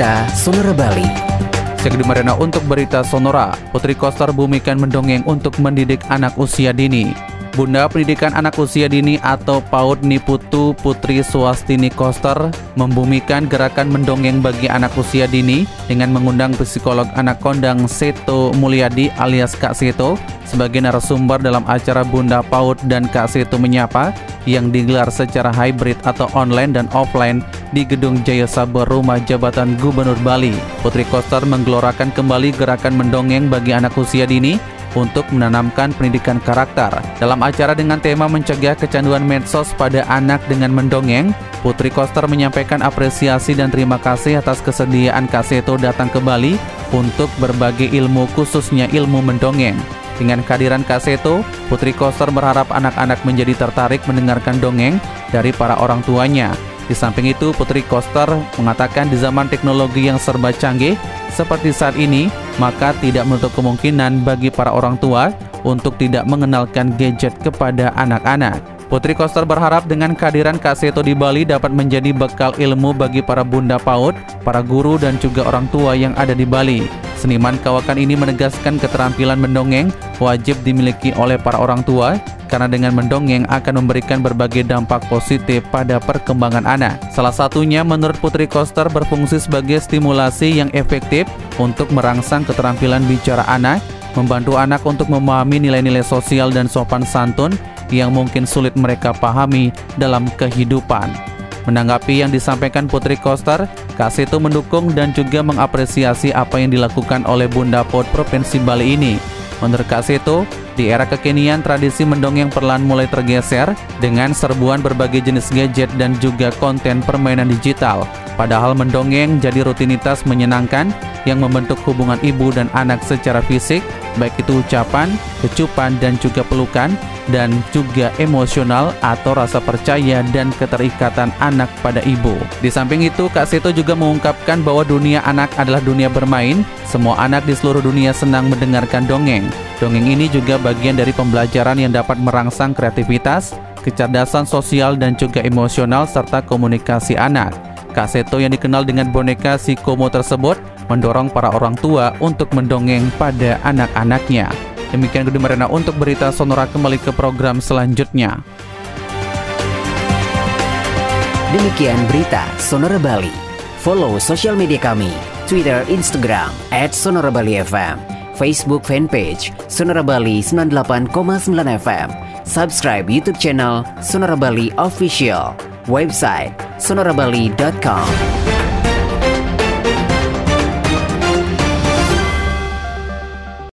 Berita Sonora Bali. Segede Marina untuk berita Sonora, Putri Koster bumikan mendongeng untuk mendidik anak usia dini. Bunda Pendidikan Anak Usia Dini atau PAUD Niputu Putri Swastini Koster membumikan gerakan mendongeng bagi anak usia dini dengan mengundang psikolog anak kondang Seto Mulyadi alias Kak Seto sebagai narasumber dalam acara Bunda PAUD dan Kak Seto Menyapa yang digelar secara hybrid atau online dan offline di Gedung Jaya Sabar Rumah Jabatan Gubernur Bali. Putri Koster menggelorakan kembali gerakan mendongeng bagi anak usia dini untuk menanamkan pendidikan karakter. Dalam acara dengan tema mencegah kecanduan medsos pada anak dengan mendongeng, Putri Koster menyampaikan apresiasi dan terima kasih atas kesediaan Kaseto datang ke Bali untuk berbagi ilmu khususnya ilmu mendongeng. Dengan kehadiran Kaseto, Putri Koster berharap anak-anak menjadi tertarik mendengarkan dongeng dari para orang tuanya. Di samping itu, Putri Koster mengatakan di zaman teknologi yang serba canggih seperti saat ini, maka tidak menutup kemungkinan bagi para orang tua untuk tidak mengenalkan gadget kepada anak-anak. Putri Koster berharap dengan kehadiran Kak Seto di Bali dapat menjadi bekal ilmu bagi para bunda PAUD, para guru dan juga orang tua yang ada di Bali. Seniman kawakan ini menegaskan keterampilan mendongeng wajib dimiliki oleh para orang tua karena dengan mendongeng akan memberikan berbagai dampak positif pada perkembangan anak. Salah satunya menurut Putri Koster berfungsi sebagai stimulasi yang efektif untuk merangsang keterampilan bicara anak, membantu anak untuk memahami nilai-nilai sosial dan sopan santun yang mungkin sulit mereka pahami dalam kehidupan. Menanggapi yang disampaikan Putri Koster, itu mendukung dan juga mengapresiasi apa yang dilakukan oleh Bunda Pot Provinsi Bali ini. Menurut Kasito, di era kekinian tradisi mendongeng perlahan mulai tergeser dengan serbuan berbagai jenis gadget dan juga konten permainan digital. Padahal mendongeng jadi rutinitas menyenangkan yang membentuk hubungan ibu dan anak secara fisik, baik itu ucapan, kecupan, dan juga pelukan, dan juga emosional atau rasa percaya dan keterikatan anak pada ibu. Di samping itu, Kak Seto juga mengungkapkan bahwa dunia anak adalah dunia bermain. Semua anak di seluruh dunia senang mendengarkan dongeng. Dongeng ini juga bagian dari pembelajaran yang dapat merangsang kreativitas, kecerdasan sosial, dan juga emosional serta komunikasi anak. Kak Seto yang dikenal dengan boneka si Komo tersebut mendorong para orang tua untuk mendongeng pada anak-anaknya. Demikian Gede Marina untuk berita Sonora kembali ke program selanjutnya. Demikian berita Sonora Bali. Follow sosial media kami, Twitter, Instagram, at Sonora Bali FM, Facebook fanpage Sonora Bali 98,9 FM, subscribe YouTube channel Sonora Bali Official website sonorabali.com.